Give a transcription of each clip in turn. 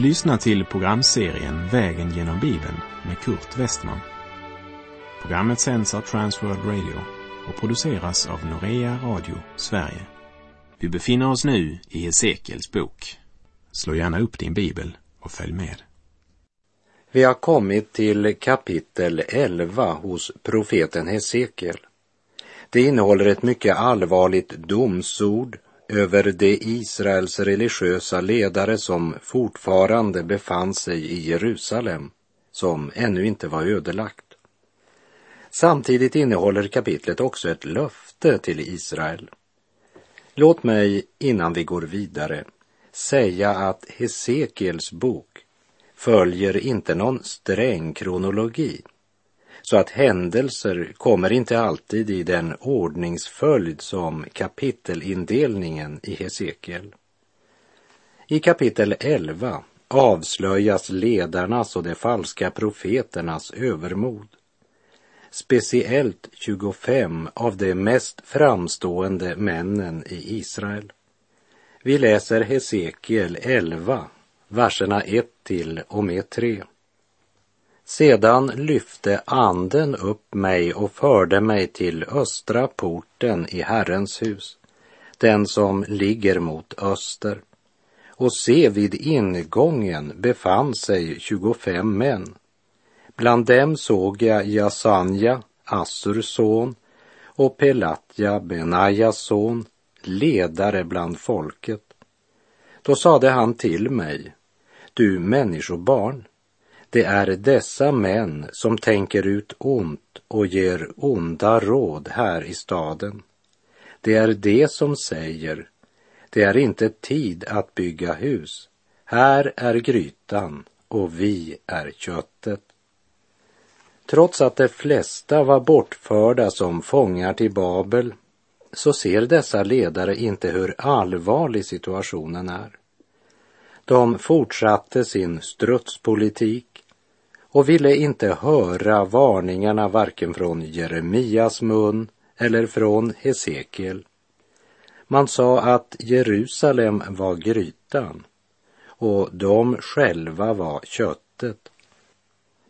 Du lyssnar till programserien Vägen genom Bibeln med Kurt Westman. Programmet sänds av Transworld Radio och produceras av Norea Radio Sverige. Vi befinner oss nu i Hesekiels bok. Slå gärna upp din bibel och följ med. Vi har kommit till kapitel 11 hos profeten Hesekiel. Det innehåller ett mycket allvarligt domsord över de Israels religiösa ledare som fortfarande befann sig i Jerusalem, som ännu inte var ödelagt. Samtidigt innehåller kapitlet också ett löfte till Israel. Låt mig innan vi går vidare säga att Hesekiels bok följer inte någon sträng kronologi så att händelser kommer inte alltid i den ordningsföljd som kapitelindelningen i Hesekiel. I kapitel 11 avslöjas ledarnas och de falska profeternas övermod. Speciellt 25 av de mest framstående männen i Israel. Vi läser Hesekiel 11, verserna 1 till och med 3. Sedan lyfte anden upp mig och förde mig till östra porten i Herrens hus, den som ligger mot öster. Och se, vid ingången befann sig tjugofem män. Bland dem såg jag Jasanja, Assurs son, och Pelatja, Benajas son, ledare bland folket. Då sade han till mig, du människobarn, det är dessa män som tänker ut ont och ger onda råd här i staden. Det är de som säger, det är inte tid att bygga hus. Här är grytan och vi är köttet. Trots att de flesta var bortförda som fångar till Babel så ser dessa ledare inte hur allvarlig situationen är. De fortsatte sin strutspolitik och ville inte höra varningarna varken från Jeremias mun eller från Hesekiel. Man sa att Jerusalem var grytan och de själva var köttet.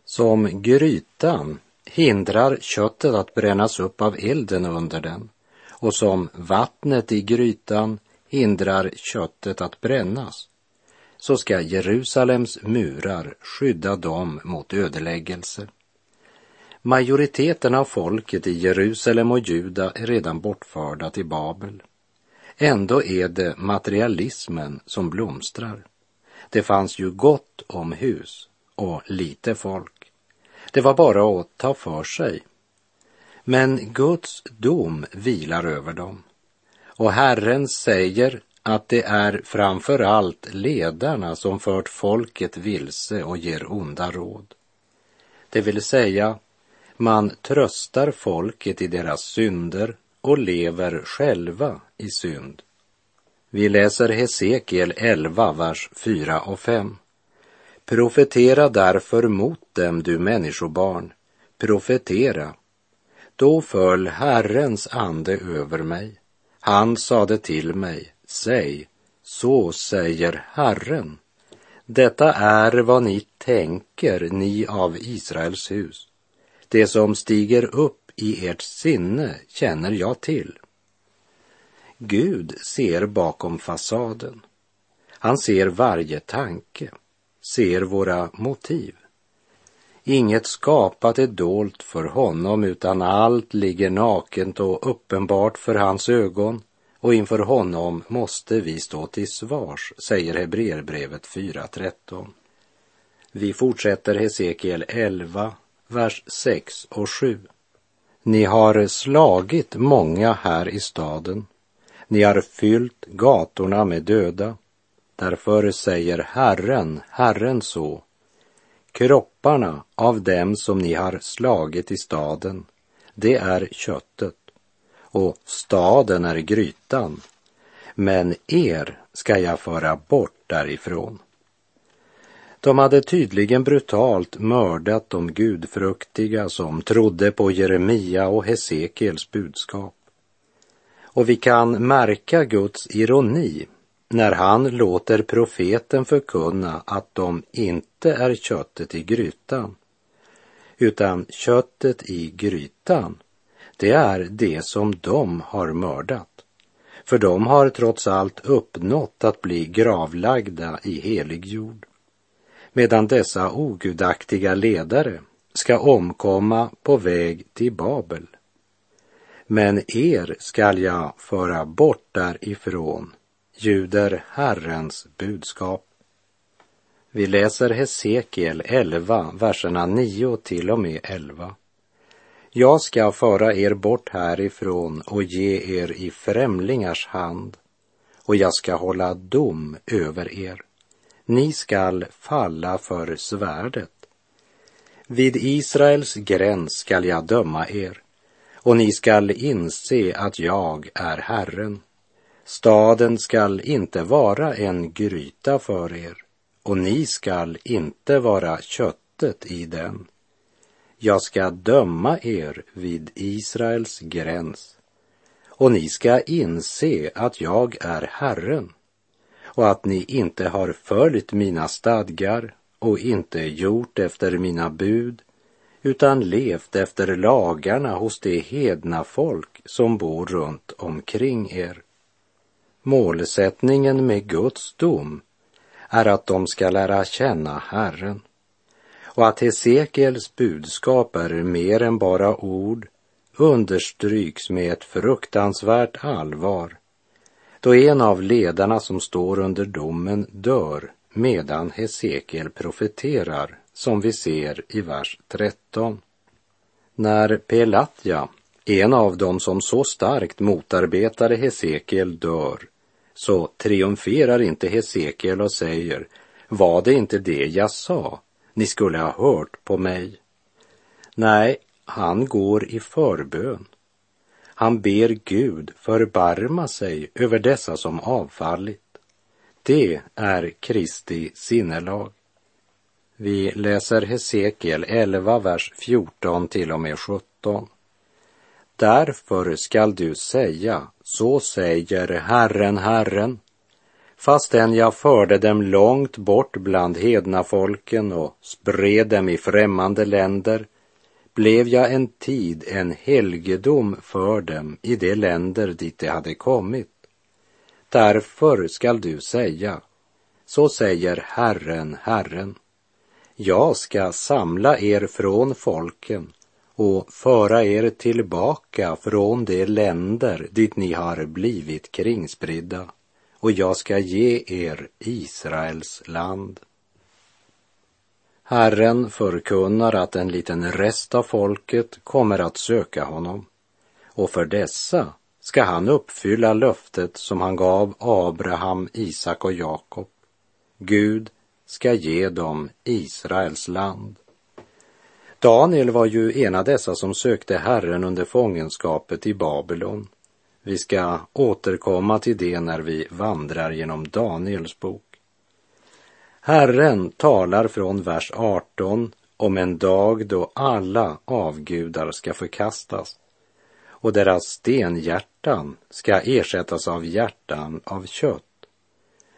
Som grytan hindrar köttet att brännas upp av elden under den och som vattnet i grytan hindrar köttet att brännas så ska Jerusalems murar skydda dem mot ödeläggelse. Majoriteten av folket i Jerusalem och Juda är redan bortförda till Babel. Ändå är det materialismen som blomstrar. Det fanns ju gott om hus och lite folk. Det var bara att ta för sig. Men Guds dom vilar över dem. Och Herren säger att det är framför allt ledarna som fört folket vilse och ger onda råd. Det vill säga, man tröstar folket i deras synder och lever själva i synd. Vi läser Hesekiel 11, vers 4 och 5. Profetera därför mot dem, du människobarn, profetera. Då föll Herrens ande över mig. Han sade till mig, Säg, så säger Herren. Detta är vad ni tänker, ni av Israels hus. Det som stiger upp i ert sinne känner jag till. Gud ser bakom fasaden. Han ser varje tanke, ser våra motiv. Inget skapat är dolt för honom utan allt ligger nakent och uppenbart för hans ögon och inför honom måste vi stå till svars, säger Hebreerbrevet 4.13. Vi fortsätter Hesekiel 11, vers 6 och 7. Ni har slagit många här i staden. Ni har fyllt gatorna med döda. Därför säger Herren, Herren så. Kropparna av dem som ni har slagit i staden, det är köttet och staden är grytan. Men er ska jag föra bort därifrån. De hade tydligen brutalt mördat de gudfruktiga som trodde på Jeremia och Hesekiels budskap. Och vi kan märka Guds ironi när han låter profeten förkunna att de inte är köttet i grytan, utan köttet i grytan, det är det som de har mördat. För de har trots allt uppnått att bli gravlagda i helig jord. Medan dessa ogudaktiga ledare ska omkomma på väg till Babel. Men er skall jag föra bort därifrån, ljuder Herrens budskap. Vi läser Hesekiel 11, verserna 9 till och med 11. Jag ska föra er bort härifrån och ge er i främlingars hand och jag ska hålla dom över er. Ni skall falla för svärdet. Vid Israels gräns skall jag döma er och ni skall inse att jag är Herren. Staden skall inte vara en gryta för er och ni skall inte vara köttet i den. Jag ska döma er vid Israels gräns. Och ni ska inse att jag är Herren. Och att ni inte har följt mina stadgar och inte gjort efter mina bud utan levt efter lagarna hos det hedna folk som bor runt omkring er. Målsättningen med Guds dom är att de ska lära känna Herren och att Hesekiels budskap är mer än bara ord understryks med ett fruktansvärt allvar då en av ledarna som står under domen dör medan Hesekiel profeterar, som vi ser i vers 13. När Pelatja, en av dem som så starkt motarbetade Hesekiel, dör, så triumferar inte Hesekiel och säger, var det inte det jag sa? Ni skulle ha hört på mig. Nej, han går i förbön. Han ber Gud förbarma sig över dessa som avfallit. Det är Kristi sinnelag. Vi läser Hesekiel 11, vers 14 till och med 17. Därför skall du säga, så säger Herren, Herren, fastän jag förde dem långt bort bland hedna folken och spred dem i främmande länder, blev jag en tid en helgedom för dem i de länder dit de hade kommit. Därför skall du säga, så säger Herren, Herren, jag ska samla er från folken och föra er tillbaka från de länder dit ni har blivit kringspridda och jag ska ge er Israels land. Herren förkunnar att en liten rest av folket kommer att söka honom och för dessa ska han uppfylla löftet som han gav Abraham, Isak och Jakob. Gud ska ge dem Israels land. Daniel var ju en av dessa som sökte Herren under fångenskapet i Babylon. Vi ska återkomma till det när vi vandrar genom Daniels bok. Herren talar från vers 18 om en dag då alla avgudar ska förkastas och deras stenhjärtan ska ersättas av hjärtan av kött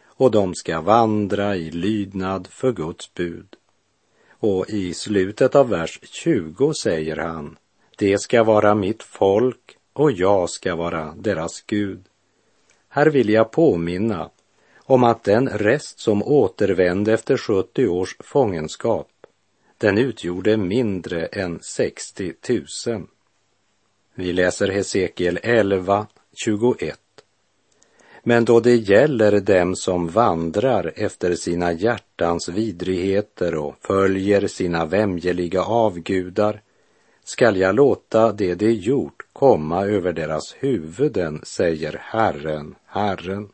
och de ska vandra i lydnad för Guds bud. Och i slutet av vers 20 säger han, det ska vara mitt folk och jag ska vara deras Gud. Här vill jag påminna om att den rest som återvände efter 70 års fångenskap, den utgjorde mindre än 60 000. Vi läser Hesekiel 11, 21. Men då det gäller dem som vandrar efter sina hjärtans vidrigheter och följer sina vämjeliga avgudar skall jag låta det de gjort komma över deras huvuden, säger Herren, Herren.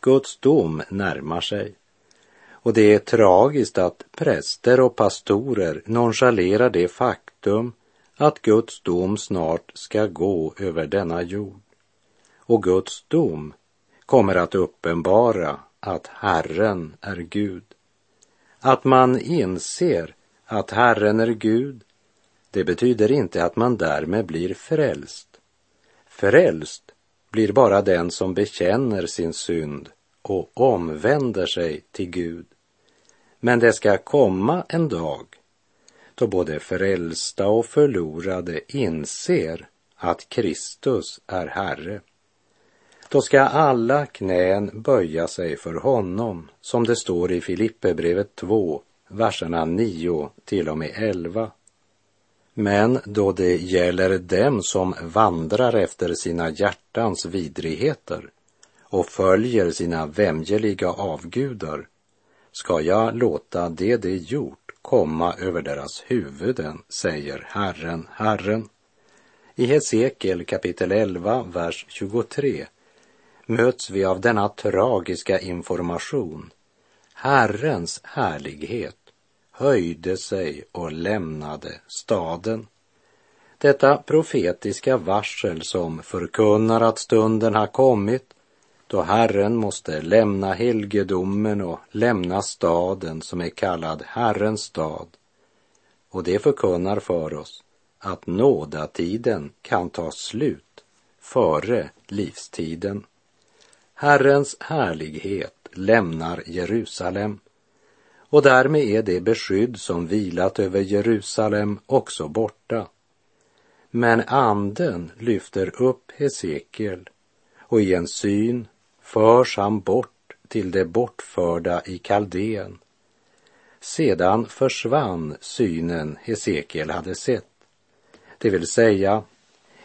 Guds dom närmar sig. Och det är tragiskt att präster och pastorer nonchalerar det faktum att Guds dom snart ska gå över denna jord. Och Guds dom kommer att uppenbara att Herren är Gud. Att man inser att Herren är Gud, det betyder inte att man därmed blir frälst. Frälst blir bara den som bekänner sin synd och omvänder sig till Gud. Men det ska komma en dag då både frälsta och förlorade inser att Kristus är Herre. Då ska alla knän böja sig för honom, som det står i Filipperbrevet 2, verserna 9 till och med 11. Men då det gäller dem som vandrar efter sina hjärtans vidrigheter och följer sina vämjeliga avgudar ska jag låta det de gjort komma över deras huvuden, säger Herren, Herren. I Hesekiel kapitel 11, vers 23 möts vi av denna tragiska information. Herrens härlighet höjde sig och lämnade staden. Detta profetiska varsel som förkunnar att stunden har kommit då Herren måste lämna helgedomen och lämna staden som är kallad Herrens stad. Och det förkunnar för oss att nådatiden kan ta slut före livstiden. Herrens härlighet lämnar Jerusalem och därmed är det beskydd som vilat över Jerusalem också borta. Men anden lyfter upp Hesekiel och i en syn förs han bort till det bortförda i Kaldén. Sedan försvann synen Hesekiel hade sett. Det vill säga,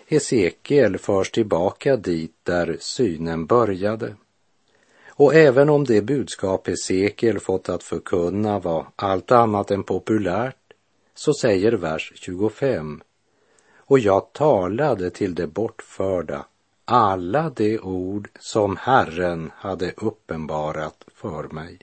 Hesekiel förs tillbaka dit där synen började. Och även om det budskap Hesekiel fått att förkunna var allt annat än populärt, så säger vers 25. Och jag talade till det bortförda alla de ord som Herren hade uppenbarat för mig.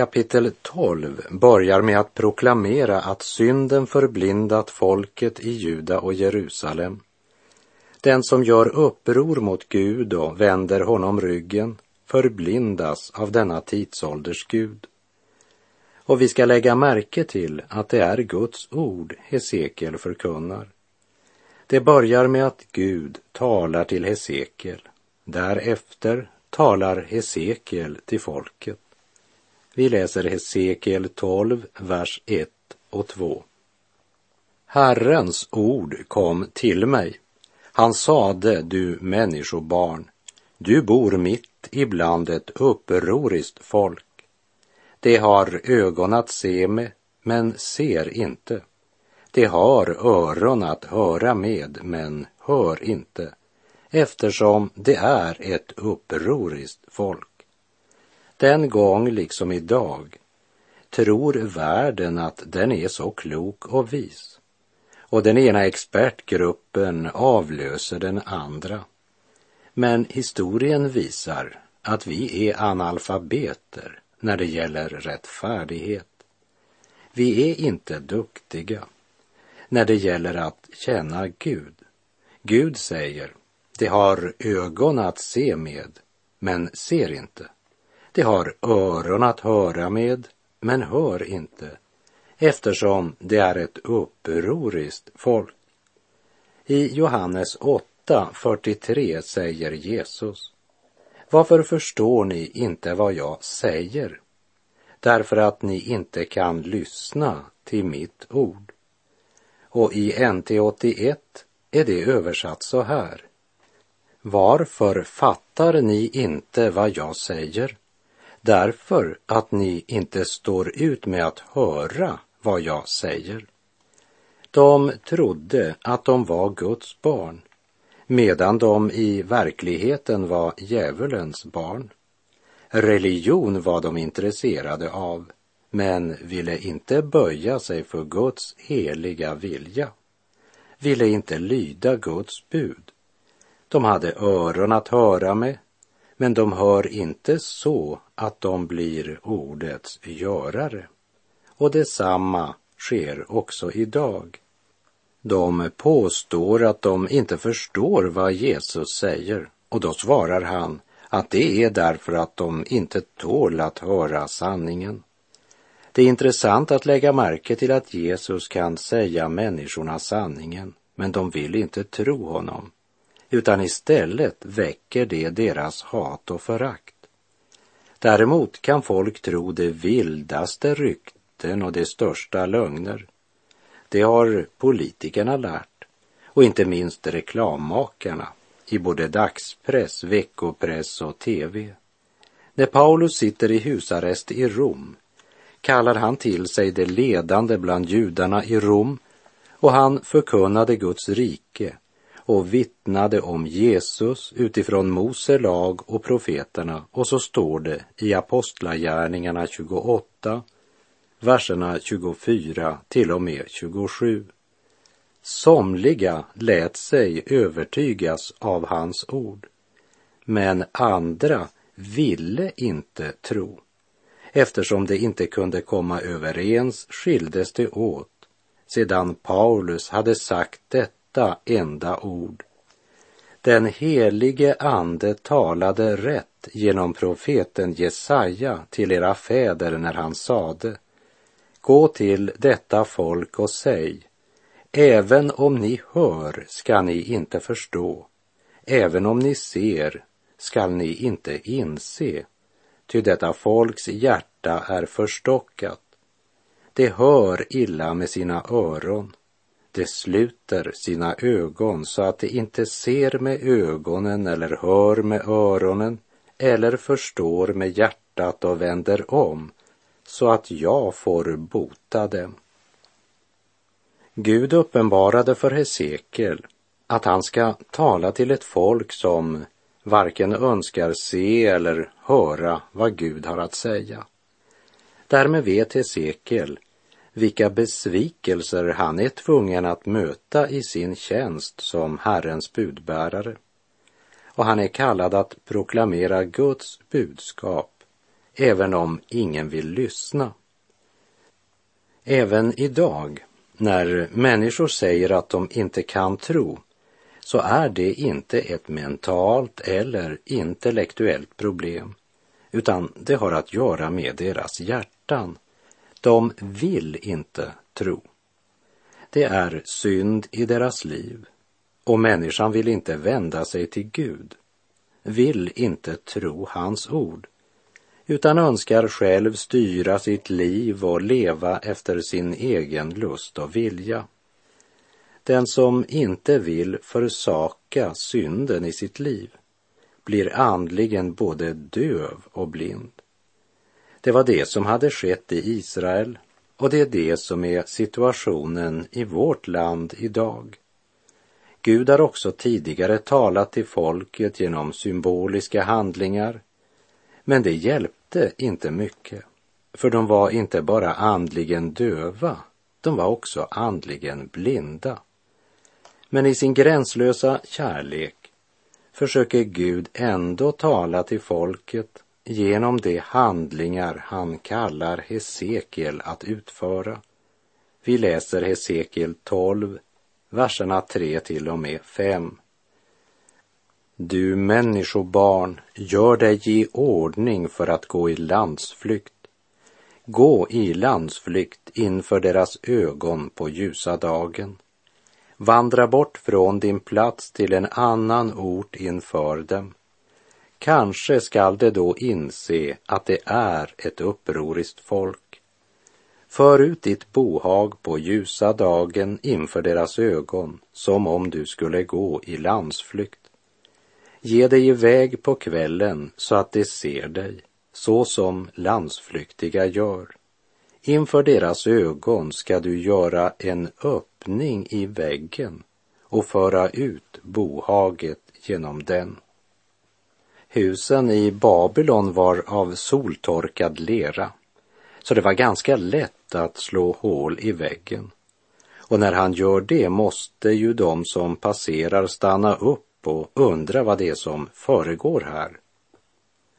Kapitel 12 börjar med att proklamera att synden förblindat folket i Juda och Jerusalem. Den som gör uppror mot Gud och vänder honom ryggen förblindas av denna tidsålders Gud. Och vi ska lägga märke till att det är Guds ord Hesekiel förkunnar. Det börjar med att Gud talar till Hesekiel. Därefter talar Hesekiel till folket. Vi läser Hesekiel 12, vers 1 och 2. Herrens ord kom till mig. Han sade, du människobarn, du bor mitt ibland ett upproriskt folk. Det har ögon att se med, men ser inte. Det har öron att höra med, men hör inte, eftersom det är ett upproriskt folk. Den gång liksom idag tror världen att den är så klok och vis. Och den ena expertgruppen avlöser den andra. Men historien visar att vi är analfabeter när det gäller rättfärdighet. Vi är inte duktiga när det gäller att känna Gud. Gud säger, det har ögon att se med, men ser inte. De har öron att höra med, men hör inte, eftersom det är ett upproriskt folk. I Johannes 8.43 säger Jesus, Varför förstår ni inte vad jag säger? Därför att ni inte kan lyssna till mitt ord. Och i NT 81 är det översatt så här. Varför fattar ni inte vad jag säger? Därför att ni inte står ut med att höra vad jag säger. De trodde att de var Guds barn, medan de i verkligheten var djävulens barn. Religion var de intresserade av, men ville inte böja sig för Guds heliga vilja, ville inte lyda Guds bud. De hade öron att höra med, men de hör inte så att de blir ordets görare. Och detsamma sker också idag. De påstår att de inte förstår vad Jesus säger och då svarar han att det är därför att de inte tål att höra sanningen. Det är intressant att lägga märke till att Jesus kan säga människorna sanningen, men de vill inte tro honom, utan istället väcker det deras hat och förakt. Däremot kan folk tro de vildaste rykten och de största lögner. Det har politikerna lärt och inte minst reklammakarna i både dagspress, veckopress och tv. När Paulus sitter i husarrest i Rom kallar han till sig de ledande bland judarna i Rom och han förkunnade Guds rike och vittnade om Jesus utifrån Mose lag och profeterna och så står det i Apostlagärningarna 28, verserna 24 till och med 27. Somliga lät sig övertygas av hans ord, men andra ville inte tro. Eftersom de inte kunde komma överens skildes de åt sedan Paulus hade sagt detta enda ord. Den helige ande talade rätt genom profeten Jesaja till era fäder när han sade Gå till detta folk och säg Även om ni hör ska ni inte förstå. Även om ni ser skall ni inte inse. Ty detta folks hjärta är förstockat. Det hör illa med sina öron. Det sluter sina ögon så att de inte ser med ögonen eller hör med öronen eller förstår med hjärtat och vänder om så att jag får bota dem. Gud uppenbarade för Hesekiel att han ska tala till ett folk som varken önskar se eller höra vad Gud har att säga. Därmed vet Hesekiel vilka besvikelser han är tvungen att möta i sin tjänst som Herrens budbärare. Och han är kallad att proklamera Guds budskap, även om ingen vill lyssna. Även idag när människor säger att de inte kan tro så är det inte ett mentalt eller intellektuellt problem utan det har att göra med deras hjärtan. De vill inte tro. Det är synd i deras liv och människan vill inte vända sig till Gud, vill inte tro hans ord utan önskar själv styra sitt liv och leva efter sin egen lust och vilja. Den som inte vill försaka synden i sitt liv blir andligen både döv och blind. Det var det som hade skett i Israel och det är det som är situationen i vårt land idag. Gud har också tidigare talat till folket genom symboliska handlingar, men det hjälpte inte mycket, för de var inte bara andligen döva, de var också andligen blinda. Men i sin gränslösa kärlek försöker Gud ändå tala till folket genom de handlingar han kallar Hesekiel att utföra. Vi läser Hesekiel 12, verserna 3 till och med 5. Du människobarn, gör dig i ordning för att gå i landsflykt. Gå i landsflykt inför deras ögon på ljusa dagen. Vandra bort från din plats till en annan ort inför dem. Kanske skall de då inse att det är ett upproriskt folk. För ut ditt bohag på ljusa dagen inför deras ögon som om du skulle gå i landsflykt. Ge dig iväg på kvällen så att de ser dig, så som landsflyktiga gör. Inför deras ögon ska du göra en öppning i väggen och föra ut bohaget genom den. Husen i Babylon var av soltorkad lera, så det var ganska lätt att slå hål i väggen. Och när han gör det måste ju de som passerar stanna upp och undra vad det är som föregår här.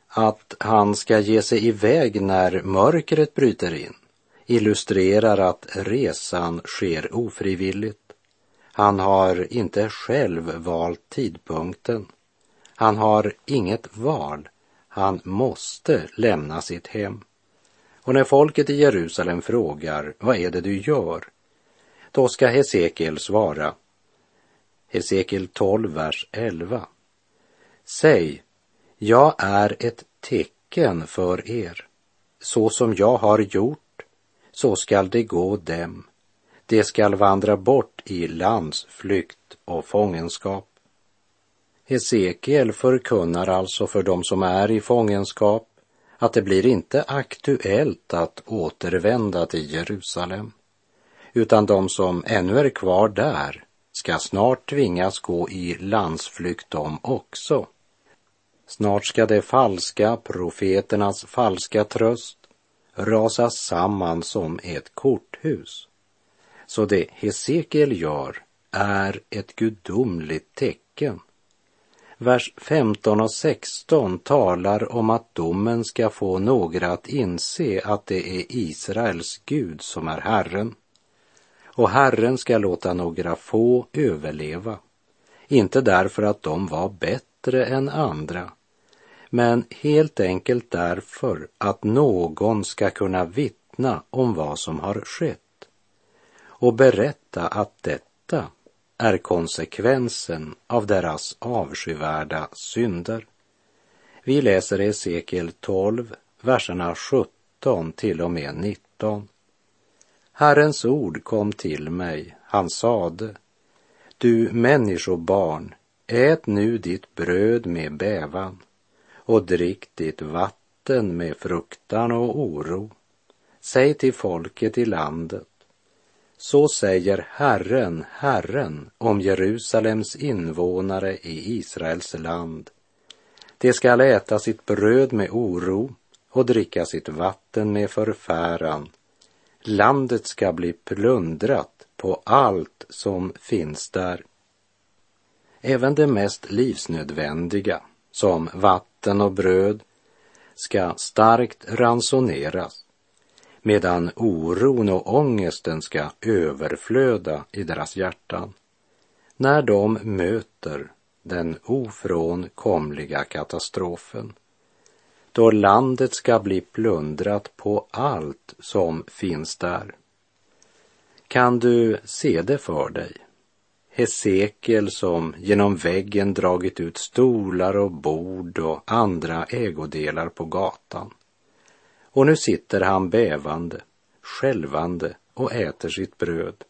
Att han ska ge sig iväg när mörkret bryter in illustrerar att resan sker ofrivilligt. Han har inte själv valt tidpunkten. Han har inget val. Han måste lämna sitt hem. Och när folket i Jerusalem frågar, vad är det du gör? Då ska Hesekiel svara, Hesekiel 12, vers 11. Säg, jag är ett tecken för er. Så som jag har gjort, så skall det gå dem. De skall vandra bort i landsflykt och fångenskap. Hesekiel förkunnar alltså för dem som är i fångenskap att det blir inte aktuellt att återvända till Jerusalem, utan de som ännu är kvar där ska snart tvingas gå i landsflykt de också. Snart ska de falska profeternas falska tröst rasa samman som ett korthus. Så det Hesekiel gör är ett gudomligt tecken. Vers 15 och 16 talar om att domen ska få några att inse att det är Israels Gud som är Herren. Och Herren ska låta några få överleva, inte därför att de var bättre än andra, men helt enkelt därför att någon ska kunna vittna om vad som har skett och berätta att detta är konsekvensen av deras avskyvärda synder. Vi läser Hesekiel 12, verserna 17 till och med 19. Herrens ord kom till mig, han sade, du människobarn, ät nu ditt bröd med bävan och drick ditt vatten med fruktan och oro. Säg till folket i landet, så säger Herren, Herren om Jerusalems invånare i Israels land. De skall äta sitt bröd med oro och dricka sitt vatten med förfäran Landet ska bli plundrat på allt som finns där. Även det mest livsnödvändiga, som vatten och bröd, ska starkt ransoneras medan oron och ångesten ska överflöda i deras hjärtan när de möter den ofrånkomliga katastrofen då landet ska bli plundrat på allt som finns där. Kan du se det för dig? Hesekiel som genom väggen dragit ut stolar och bord och andra ägodelar på gatan. Och nu sitter han bävande, skälvande och äter sitt bröd.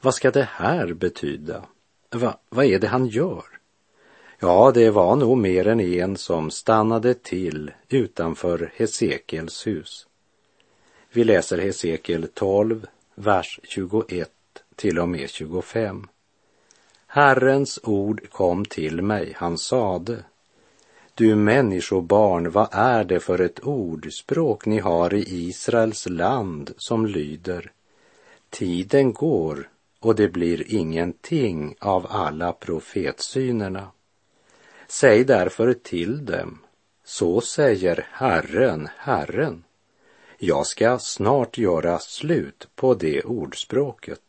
Vad ska det här betyda? Va, vad är det han gör? Ja, det var nog mer än en som stannade till utanför Hesekiels hus. Vi läser Hesekiel 12, vers 21 till och med 25. Herrens ord kom till mig, han sade, du människobarn, vad är det för ett ordspråk ni har i Israels land som lyder Tiden går och det blir ingenting av alla profetsynerna. Säg därför till dem, så säger Herren, Herren. Jag ska snart göra slut på det ordspråket,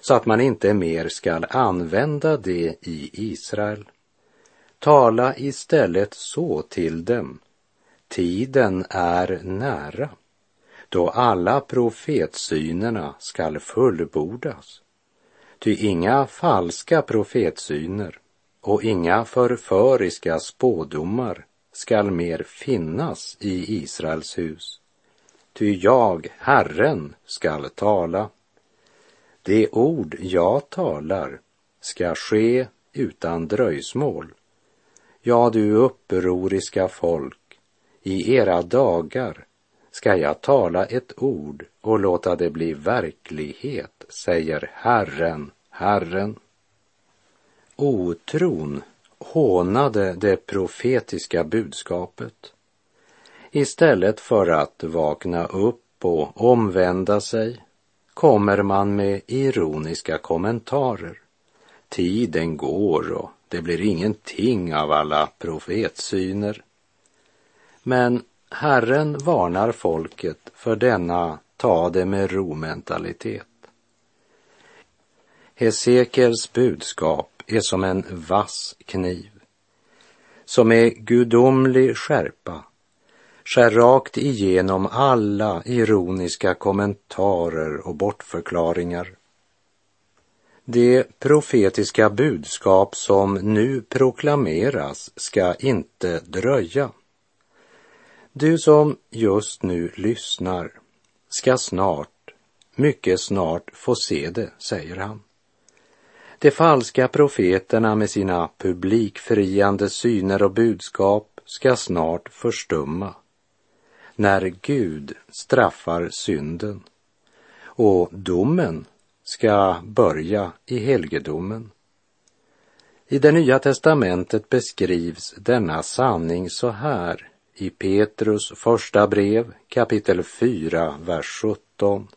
så att man inte mer skall använda det i Israel. Tala istället så till dem. Tiden är nära, då alla profetsynerna skall fullbordas. Ty inga falska profetsyner och inga förföriska spådomar skall mer finnas i Israels hus. Ty jag, Herren, skall tala. Det ord jag talar ska ske utan dröjsmål. Ja, du upproriska folk, i era dagar ska jag tala ett ord och låta det bli verklighet, säger Herren, Herren. Otron hånade det profetiska budskapet. Istället för att vakna upp och omvända sig kommer man med ironiska kommentarer. Tiden går och det blir ingenting av alla profetsyner. Men Herren varnar folket för denna ta det med ro-mentalitet. Hesekiels budskap är som en vass kniv som med gudomlig skärpa skär rakt igenom alla ironiska kommentarer och bortförklaringar. Det profetiska budskap som nu proklameras ska inte dröja. Du som just nu lyssnar ska snart, mycket snart få se det, säger han. De falska profeterna med sina publikfriande syner och budskap ska snart förstumma när Gud straffar synden och domen ska börja i helgedomen. I det nya testamentet beskrivs denna sanning så här i Petrus första brev kapitel 4, vers 17.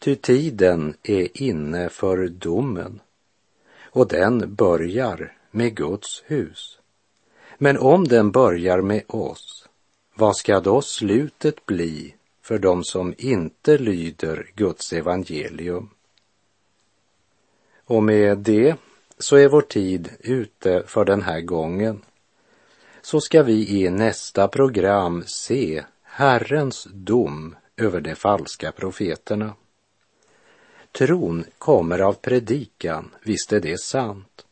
Ty tiden är inne för domen och den börjar med Guds hus. Men om den börjar med oss, vad ska då slutet bli för dem som inte lyder Guds evangelium? Och med det så är vår tid ute för den här gången. Så ska vi i nästa program se Herrens dom över de falska profeterna. Tron kommer av predikan, visst är det sant.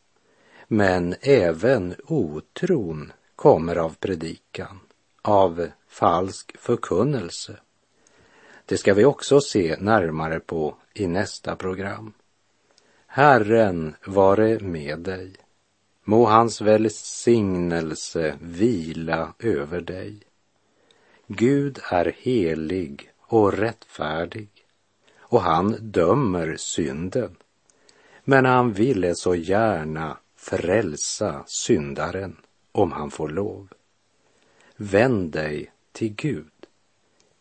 Men även otron kommer av predikan, av falsk förkunnelse. Det ska vi också se närmare på i nästa program. Herren vare med dig. Må hans välsignelse vila över dig. Gud är helig och rättfärdig och han dömer synden. Men han ville så gärna frälsa syndaren om han får lov. Vänd dig till Gud.